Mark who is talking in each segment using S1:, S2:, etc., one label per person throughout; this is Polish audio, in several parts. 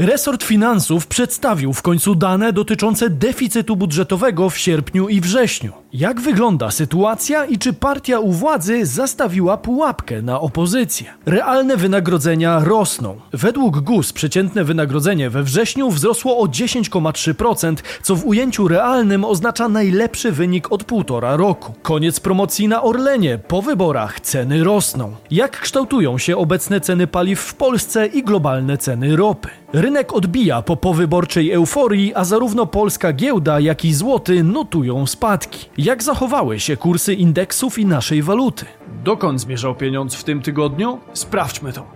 S1: Resort Finansów przedstawił w końcu dane dotyczące deficytu budżetowego w sierpniu i wrześniu. Jak wygląda sytuacja i czy partia u władzy zastawiła pułapkę na opozycję? Realne wynagrodzenia rosną. Według GUS przeciętne wynagrodzenie we wrześniu wzrosło o 10,3%, co w ujęciu realnym oznacza najlepszy wynik od półtora roku. Koniec promocji na Orlenie. Po wyborach ceny rosną. Jak kształtują się obecne ceny paliw w Polsce i globalne ceny ropy? Rynek odbija po powyborczej euforii, a zarówno polska giełda, jak i złoty notują spadki. Jak zachowały się kursy indeksów i naszej waluty? Dokąd zmierzał pieniądz w tym tygodniu? Sprawdźmy to.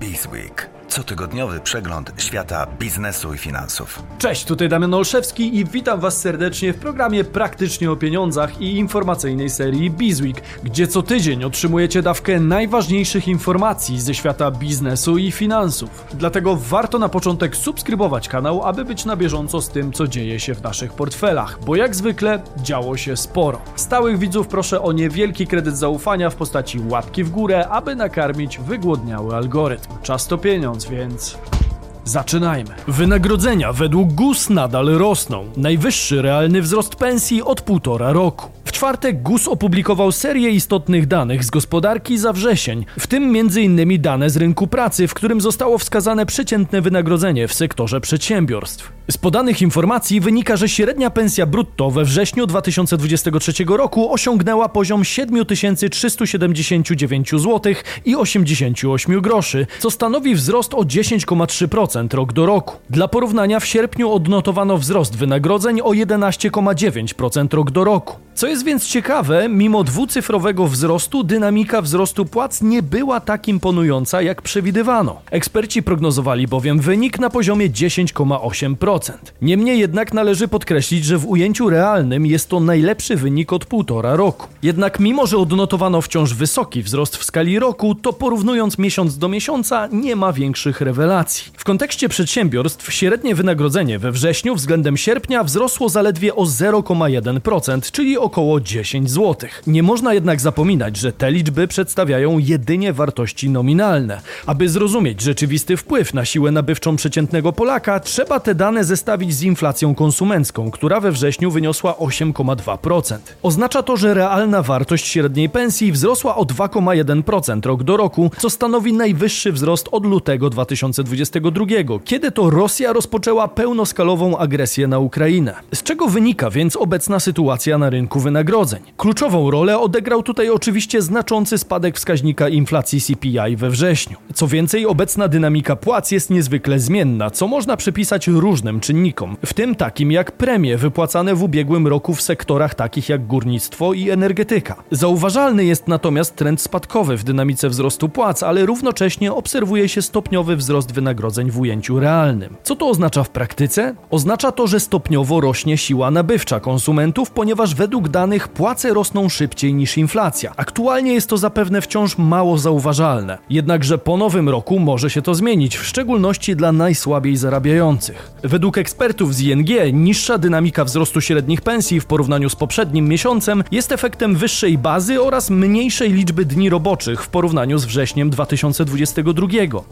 S2: Bizweek. Cotygodniowy przegląd świata biznesu i finansów.
S1: Cześć, tutaj Damian Olszewski i witam Was serdecznie w programie Praktycznie o Pieniądzach i informacyjnej serii Bizweek, gdzie co tydzień otrzymujecie dawkę najważniejszych informacji ze świata biznesu i finansów. Dlatego warto na początek subskrybować kanał, aby być na bieżąco z tym, co dzieje się w naszych portfelach, bo jak zwykle działo się sporo. Stałych widzów proszę o niewielki kredyt zaufania w postaci łapki w górę, aby nakarmić wygłodniały algorytm. Czas to pieniądz, więc Zaczynajmy. Wynagrodzenia według GUS nadal rosną. Najwyższy realny wzrost pensji od półtora roku. W czwartek GUS opublikował serię istotnych danych z gospodarki za wrzesień, w tym m.in. dane z rynku pracy, w którym zostało wskazane przeciętne wynagrodzenie w sektorze przedsiębiorstw. Z podanych informacji wynika, że średnia pensja brutto we wrześniu 2023 roku osiągnęła poziom 7379 zł i 88 groszy, co stanowi wzrost o 10,3% rok do roku. Dla porównania w sierpniu odnotowano wzrost wynagrodzeń o 11,9% rok do roku. Co jest więc ciekawe, mimo dwucyfrowego wzrostu, dynamika wzrostu płac nie była tak imponująca, jak przewidywano. Eksperci prognozowali bowiem wynik na poziomie 10,8%. Niemniej jednak należy podkreślić, że w ujęciu realnym jest to najlepszy wynik od półtora roku. Jednak mimo, że odnotowano wciąż wysoki wzrost w skali roku, to porównując miesiąc do miesiąca nie ma większych rewelacji. W kontekście przedsiębiorstw średnie wynagrodzenie we wrześniu względem sierpnia wzrosło zaledwie o 0,1%, czyli około 10 zł. Nie można jednak zapominać, że te liczby przedstawiają jedynie wartości nominalne. Aby zrozumieć rzeczywisty wpływ na siłę nabywczą przeciętnego Polaka, trzeba te dane zestawić z inflacją konsumencką, która we wrześniu wyniosła 8,2%. Oznacza to, że realna wartość średniej pensji wzrosła o 2,1% rok do roku, co stanowi najwyższy wzrost od lutego 2022, kiedy to Rosja rozpoczęła pełnoskalową agresję na Ukrainę. Z czego wynika więc obecna sytuacja na rynku wynagrodzeń? Kluczową rolę odegrał tutaj oczywiście znaczący spadek wskaźnika inflacji CPI we wrześniu. Co więcej, obecna dynamika płac jest niezwykle zmienna, co można przypisać różnym czynnikom, w tym takim jak premie wypłacane w ubiegłym roku w sektorach takich jak górnictwo i energetyka. Zauważalny jest natomiast trend spadkowy w dynamice wzrostu płac, ale równocześnie obserwuje się stopniowy wzrost wynagrodzeń w ujęciu realnym. Co to oznacza w praktyce? Oznacza to, że stopniowo rośnie siła nabywcza konsumentów, ponieważ według danych płace rosną szybciej niż inflacja. Aktualnie jest to zapewne wciąż mało zauważalne. Jednakże po nowym roku może się to zmienić, w szczególności dla najsłabiej zarabiających. Według ekspertów z ING niższa dynamika wzrostu średnich pensji w porównaniu z poprzednim miesiącem jest efektem wyższej bazy oraz mniejszej liczby dni roboczych w porównaniu z wrześniem 2022.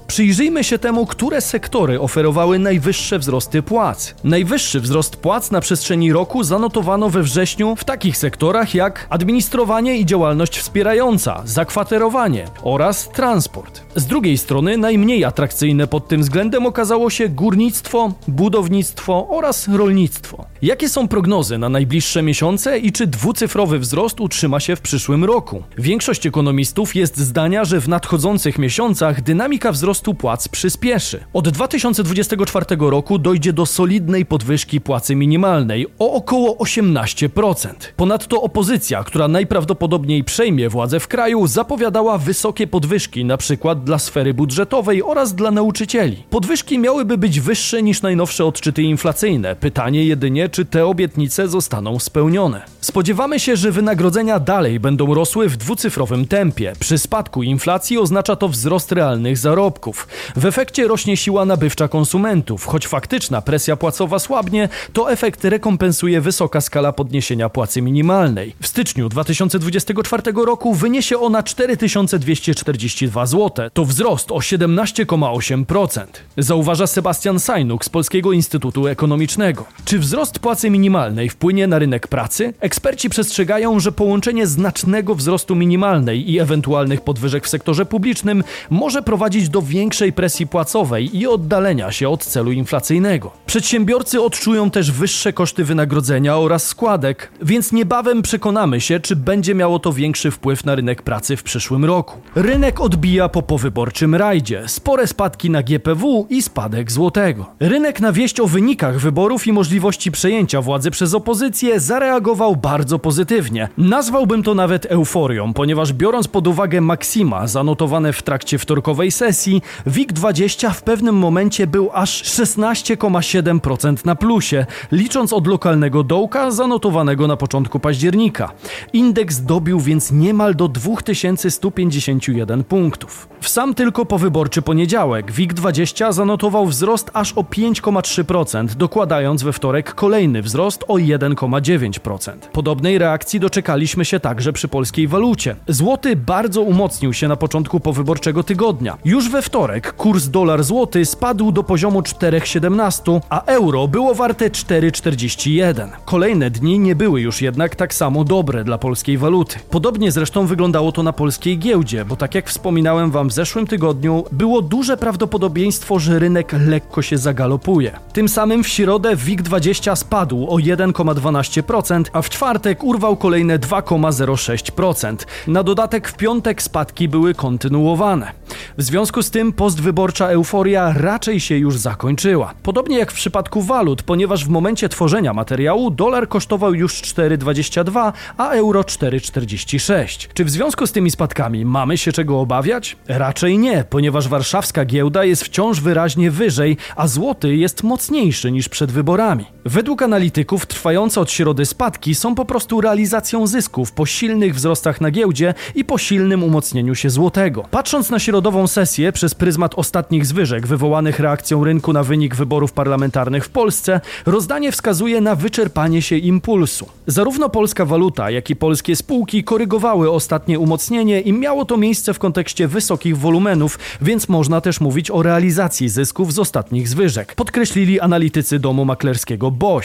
S1: Przyjrzyjmy się temu, które sektory oferowały najwyższe wzrosty płac. Najwyższy wzrost płac na przestrzeni roku zanotowano we wrześniu w takich sektorach jak administrowanie i działalność wspierająca, zakwaterowanie oraz transport. Z drugiej strony najmniej atrakcyjne pod tym względem okazało się górnictwo, budownictwo oraz rolnictwo. Jakie są prognozy na najbliższe miesiące i czy dwucyfrowy wzrost utrzyma się w przyszłym roku? Większość ekonomistów jest zdania, że w nadchodzących miesiącach dynamika wzrostu płac przyspieszy. Od 2024 roku dojdzie do solidnej podwyżki płacy minimalnej o około 18%. Ponadto opozycja, która najprawdopodobniej przejmie władzę w kraju, zapowiadała wysokie podwyżki, przykład dla sfery budżetowej oraz dla nauczycieli. Podwyżki miałyby być wyższe niż najnowsze odczyty inflacyjne. Pytanie jedynie, czy te obietnice zostaną spełnione. Spodziewamy się, że wynagrodzenia dalej będą rosły w dwucyfrowym tempie. Przy spadku inflacji oznacza to wzrost realnych zarobków. W efekcie rośnie siła nabywcza konsumentów. Choć faktyczna presja płacowa słabnie, to efekt rekompensuje wysoka skala podniesienia płacy minimalnej. W styczniu 2024 roku wyniesie ona 4242 zł. To wzrost o 17,8%. Zauważa Sebastian Sajnuk z Polskiego Instytutu Ekonomicznego. Czy wzrost płacy minimalnej wpłynie na rynek pracy? Eksperci przestrzegają, że połączenie znacznego wzrostu minimalnej i ewentualnych podwyżek w sektorze publicznym może prowadzić do większej presji płacowej i oddalenia się od celu inflacyjnego. Przedsiębiorcy odczują też wyższe koszty wynagrodzenia oraz składek, więc niebawem przekonamy się, czy będzie miało to większy wpływ na rynek pracy w przyszłym roku. Rynek odbija po powyborczym rajdzie, spore spadki na GPW i spadek złotego. Rynek na wieść o wynikach wyborów i możliwości przejęcia władzy przez opozycję zareagował bardzo pozytywnie. Nazwałbym to nawet euforią, ponieważ biorąc pod uwagę maksima zanotowane w trakcie wtorkowej sesji, WIG20 w pewnym momencie był aż 16,7% na plusie, licząc od lokalnego dołka zanotowanego na początku października. Indeks dobił więc niemal do 2151 punktów. W sam tylko powyborczy poniedziałek WIG20 zanotował wzrost aż o 5,3%, dokładając we wtorek kolejny wzrost o 1,9%. Podobnej reakcji doczekaliśmy się także przy polskiej walucie. Złoty bardzo umocnił się na początku powyborczego tygodnia. Już we wtorek kurs dolar-złoty spadł do poziomu 4,17, a euro było warte 4,41. Kolejne dni nie były już jednak tak samo dobre dla polskiej waluty. Podobnie zresztą wyglądało to na polskiej giełdzie, bo tak jak wspominałem wam w zeszłym tygodniu, było duże prawdopodobieństwo, że rynek lekko się zagalopuje. Tym samym w środę WIG20 spadł o 1,12%, a w czwartek urwał kolejne 2,06%. Na dodatek w piątek spadki były kontynuowane. W związku z tym postwyborcza euforia raczej się już zakończyła. Podobnie jak w przypadku walut, ponieważ w momencie tworzenia materiału dolar kosztował już 4,22, a euro 4,46. Czy w związku z tymi spadkami mamy się czego obawiać? Raczej nie, ponieważ warszawska giełda jest wciąż wyraźnie wyżej, a złoty jest mocniejszy niż przed wyborami. Według analityków trwające od środy spadki są po prostu realizacją zysków po silnych wzrostach na giełdzie i po silnym umocnieniu się złotego. Patrząc na środową sesję przez pryzmat ostatnich zwyżek wywołanych reakcją rynku na wynik wyborów parlamentarnych w Polsce, rozdanie wskazuje na wyczerpanie się impulsu. Zarówno polska waluta, jak i polskie spółki korygowały ostatnie umocnienie i miało to miejsce w kontekście wysokich wolumenów, więc można też mówić o realizacji zysków z ostatnich zwyżek. Podkreślili analitycy domu maklerskiego BOŚ.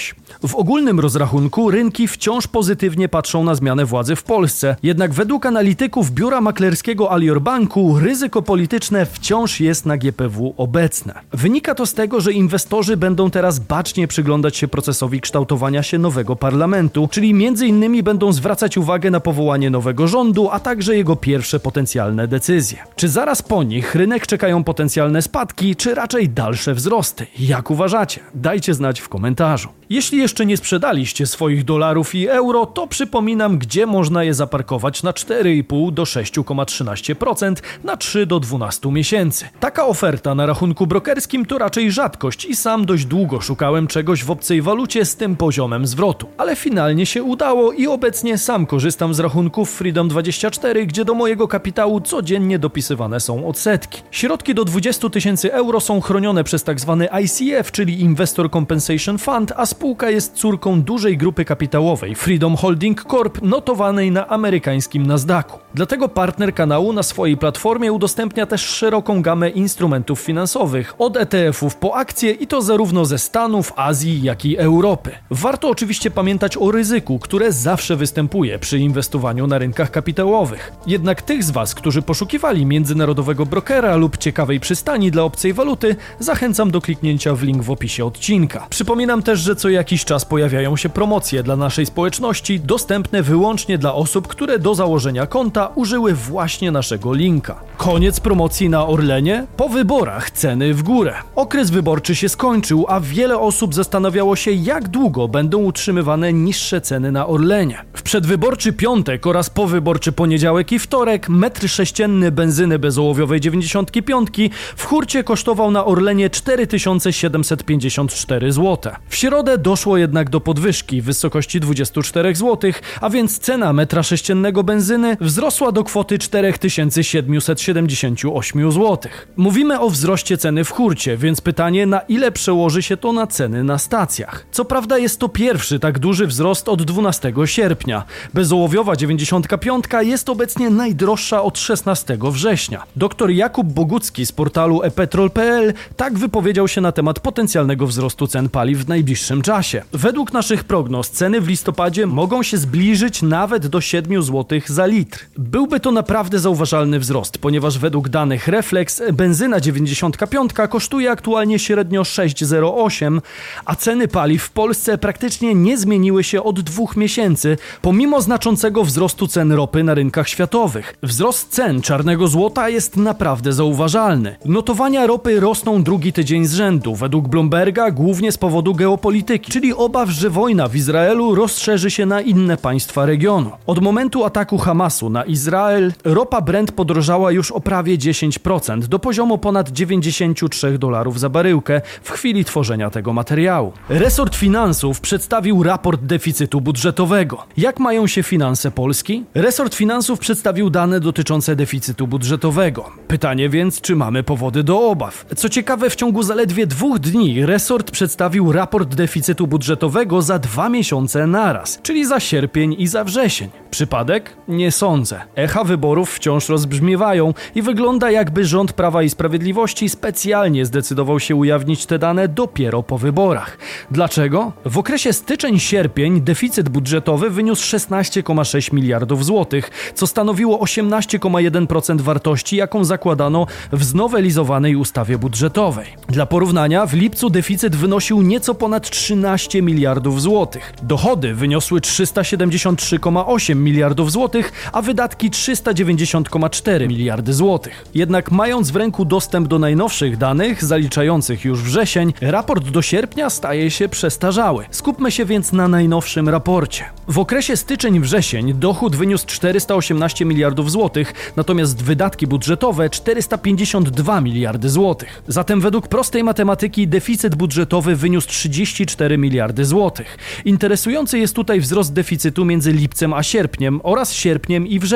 S1: W ogólnym rozrachunku rynki wciąż pozytywnie patrzą na zmianę władzy w Polsce, jednak według analityków biura maklerskiego Alior Banku ryzyko polityczne wciąż jest na GPW obecne. Wynika to z tego, że inwestorzy będą teraz bacznie przyglądać się procesowi kształtowania się nowego parlamentu, czyli innymi będą zwracać uwagę na powołanie nowego rządu, a także jego pierwsze potencjalne decyzje. Czy zaraz po nich rynek czekają potencjalne spadki, czy raczej dalsze wzrosty? Jak uważacie? Dajcie znać w komentarzu. Jeśli jeszcze nie sprzedaliście swoich dolarów i euro, to przypominam, gdzie można je zaparkować na 4,5 do 6,13% na 3 do 12 miesięcy. Taka oferta na rachunku brokerskim to raczej rzadkość i sam dość długo szukałem czegoś w obcej walucie z tym poziomem zwrotu. Ale finalnie się udało i obecnie sam korzystam z rachunków Freedom24, gdzie do mojego kapitału codziennie dopisywane są odsetki. Środki do 20 tysięcy euro są chronione przez tzw. Tak ICF, czyli Investor Compensation Fund, a spółka jest córką dużej grupy kapitałowej Freedom Holding Corp, notowanej na amerykańskim Nasdaqu. Dlatego partner kanału na swojej platformie udostępnia też szeroką gamę instrumentów finansowych, od ETF-ów po akcje i to zarówno ze Stanów, Azji, jak i Europy. Warto oczywiście pamiętać o ryzyku, które zawsze występuje przy inwestowaniu na rynkach kapitałowych. Jednak tych z Was, którzy poszukiwali międzynarodowego brokera lub ciekawej przystani dla obcej waluty, zachęcam do kliknięcia w link w opisie odcinka. Przypominam też, że co jakiś czas pojawiają się promocje dla naszej społeczności, dostępne wyłącznie dla osób, które do założenia konta użyły właśnie naszego linka. Koniec promocji na Orlenie? Po wyborach ceny w górę. Okres wyborczy się skończył, a wiele osób zastanawiało się, jak długo będą utrzymywane niższe ceny na Orlenie. W przedwyborczy piątek oraz powyborczy poniedziałek i wtorek metr sześcienny benzyny bezołowiowej 95 w hurcie kosztował na Orlenie 4754 zł. W środę doszło jednak do podwyżki w wysokości 24 zł, a więc cena metra sześciennego benzyny wzrosła wzrosła do kwoty 4778 zł. Mówimy o wzroście ceny w hurcie, więc pytanie, na ile przełoży się to na ceny na stacjach? Co prawda jest to pierwszy tak duży wzrost od 12 sierpnia. Bezołowiowa 95 jest obecnie najdroższa od 16 września. Dr Jakub Bogucki z portalu epetrol.pl tak wypowiedział się na temat potencjalnego wzrostu cen paliw w najbliższym czasie. Według naszych prognoz ceny w listopadzie mogą się zbliżyć nawet do 7 zł za litr. Byłby to naprawdę zauważalny wzrost, ponieważ według danych Reflex benzyna 95 kosztuje aktualnie średnio 6,08, a ceny paliw w Polsce praktycznie nie zmieniły się od dwóch miesięcy, pomimo znaczącego wzrostu cen ropy na rynkach światowych. Wzrost cen czarnego złota jest naprawdę zauważalny. Notowania ropy rosną drugi tydzień z rzędu, według Bloomberga głównie z powodu geopolityki, czyli obaw, że wojna w Izraelu rozszerzy się na inne państwa regionu. Od momentu ataku Hamasu na Izrael ropa Brent podrożała już o prawie 10% do poziomu ponad 93 dolarów za baryłkę w chwili tworzenia tego materiału. Resort Finansów przedstawił raport deficytu budżetowego. Jak mają się finanse Polski? Resort Finansów przedstawił dane dotyczące deficytu budżetowego. Pytanie więc, czy mamy powody do obaw? Co ciekawe, w ciągu zaledwie dwóch dni resort przedstawił raport deficytu budżetowego za dwa miesiące naraz, czyli za sierpień i za wrzesień. Przypadek? Nie sądzę. Echa wyborów wciąż rozbrzmiewają i wygląda jakby rząd Prawa i Sprawiedliwości specjalnie zdecydował się ujawnić te dane dopiero po wyborach. Dlaczego? W okresie styczeń-sierpień deficyt budżetowy wyniósł 16,6 miliardów złotych, co stanowiło 18,1% wartości, jaką zakładano w znowelizowanej ustawie budżetowej. Dla porównania, w lipcu deficyt wynosił nieco ponad 13 miliardów złotych. Dochody wyniosły 373,8 miliardów złotych, a wydatki 390,4 miliardy złotych. Jednak mając w ręku dostęp do najnowszych danych, zaliczających już wrzesień, raport do sierpnia staje się przestarzały. Skupmy się więc na najnowszym raporcie. W okresie styczeń-wrzesień dochód wyniósł 418 miliardów złotych, natomiast wydatki budżetowe 452 miliardy złotych. Zatem według prostej matematyki deficyt budżetowy wyniósł 34 miliardy złotych. Interesujący jest tutaj wzrost deficytu między lipcem a sierpniem oraz sierpniem i wrześniem.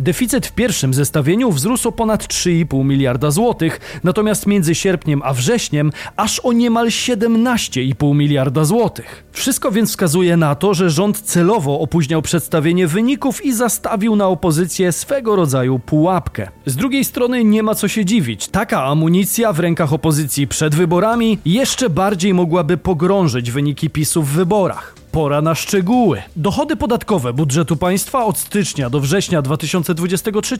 S1: Deficyt w pierwszym zestawieniu wzrósł o ponad 3,5 miliarda złotych, natomiast między sierpniem a wrześniem aż o niemal 17,5 miliarda złotych. Wszystko więc wskazuje na to, że rząd celowo opóźniał przedstawienie wyników i zastawił na opozycję swego rodzaju pułapkę. Z drugiej strony nie ma co się dziwić. Taka amunicja w rękach opozycji przed wyborami jeszcze bardziej mogłaby pogrążyć wyniki PiSu w wyborach. Pora na szczegóły. Dochody podatkowe budżetu państwa od stycznia do września 2023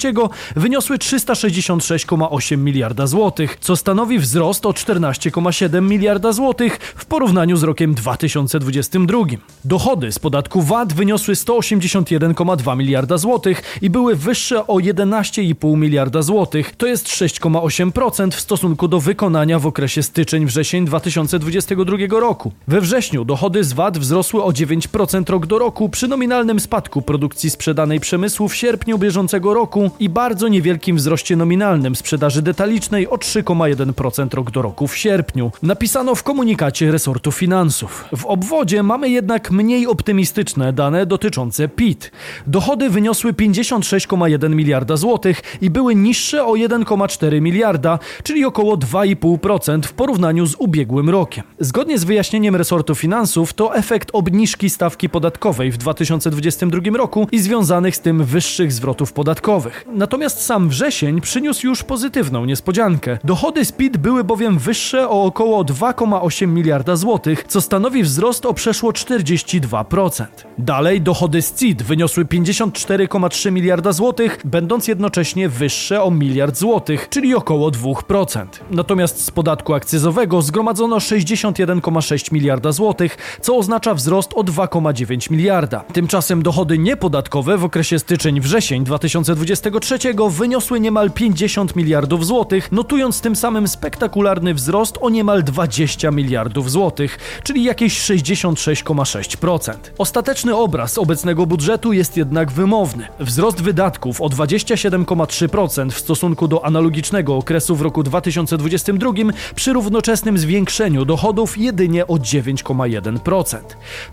S1: wyniosły 366,8 miliarda złotych, co stanowi wzrost o 14,7 miliarda złotych w porównaniu z rokiem 2022. Dochody z podatku VAT wyniosły 181,2 miliarda złotych i były wyższe o 11,5 miliarda złotych, to jest 6,8% w stosunku do wykonania w okresie styczeń-wrzesień 2022 roku. We wrześniu dochody z VAT wzrosły o 9% rok do roku przy nominalnym spadku produkcji sprzedanej przemysłu w sierpniu bieżącego roku i bardzo niewielkim wzroście nominalnym sprzedaży detalicznej o 3,1% rok do roku w sierpniu. Napisano w komunikacie resortu finansów. W obwodzie mamy jednak mniej optymistyczne dane dotyczące PIT. Dochody wyniosły 56,1 miliarda złotych i były niższe o 1,4 miliarda, czyli około 2,5% w porównaniu z ubiegłym rokiem. Zgodnie z wyjaśnieniem resortu finansów to efekt obniżki stawki podatkowej w 2022 roku i związanych z tym wyższych zwrotów podatkowych. Natomiast sam wrzesień przyniósł już pozytywną niespodziankę. Dochody z PIT były bowiem wyższe o około 2,8 miliarda złotych, co stanowi wzrost o przeszło 42%. Dalej dochody z CIT wyniosły 54,3 miliarda złotych, będąc jednocześnie wyższe o miliard złotych, czyli około 2%. Natomiast z podatku akcyzowego zgromadzono 61,6 miliarda złotych, co oznacza wzrost o 2,9 miliarda. Tymczasem dochody niepodatkowe w okresie styczeń-wrzesień 2023 wyniosły niemal 50 miliardów złotych, notując tym samym spektakularny wzrost o niemal 20 miliardów złotych, czyli jakieś 66,6%. Ostateczny obraz obecnego budżetu jest jednak wymowny. Wzrost wydatków o 27,3% w stosunku do analogicznego okresu w roku 2022 przy równoczesnym zwiększeniu dochodów jedynie o 9,1%.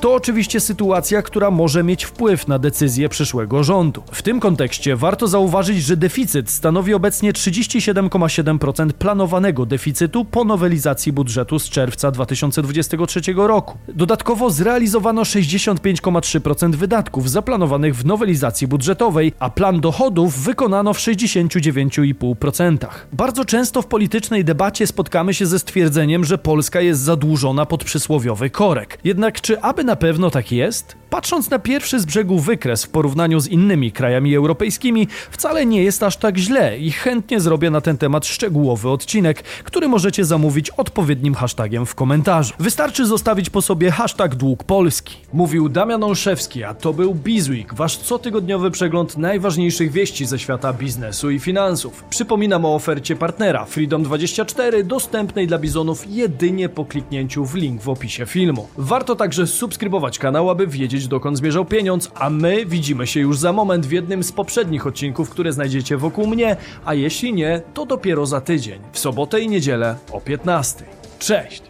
S1: To oczywiście sytuacja, która może mieć wpływ na decyzje przyszłego rządu. W tym kontekście warto zauważyć, że deficyt stanowi obecnie 37,7% planowanego deficytu po nowelizacji budżetu z czerwca 2023 roku. Dodatkowo zrealizowano 65,3% wydatków zaplanowanych w nowelizacji budżetowej, a plan dochodów wykonano w 69,5%. Bardzo często w politycznej debacie spotkamy się ze stwierdzeniem, że Polska jest zadłużona pod przysłowiowy korek. Jednak czy aby na pewno tak jest? Patrząc na pierwszy z brzegu wykres w porównaniu z innymi krajami europejskimi, wcale nie jest aż tak źle i chętnie zrobię na ten temat szczegółowy odcinek, który możecie zamówić odpowiednim hashtagiem w komentarzu. Wystarczy zostawić po sobie hashtag dług polski. Mówił Damian Olszewski, a to był Bizweek, wasz cotygodniowy przegląd najważniejszych wieści ze świata biznesu i finansów. Przypominam o ofercie partnera Freedom24 dostępnej dla bizonów jedynie po kliknięciu w link w opisie filmu. Warto także subskrybować kanał, aby wiedzieć dokąd zmierzał pieniądz, a my widzimy się już za moment w jednym z poprzednich odcinków, które znajdziecie wokół mnie, a jeśli nie, to dopiero za tydzień, w sobotę i niedzielę o 15. Cześć!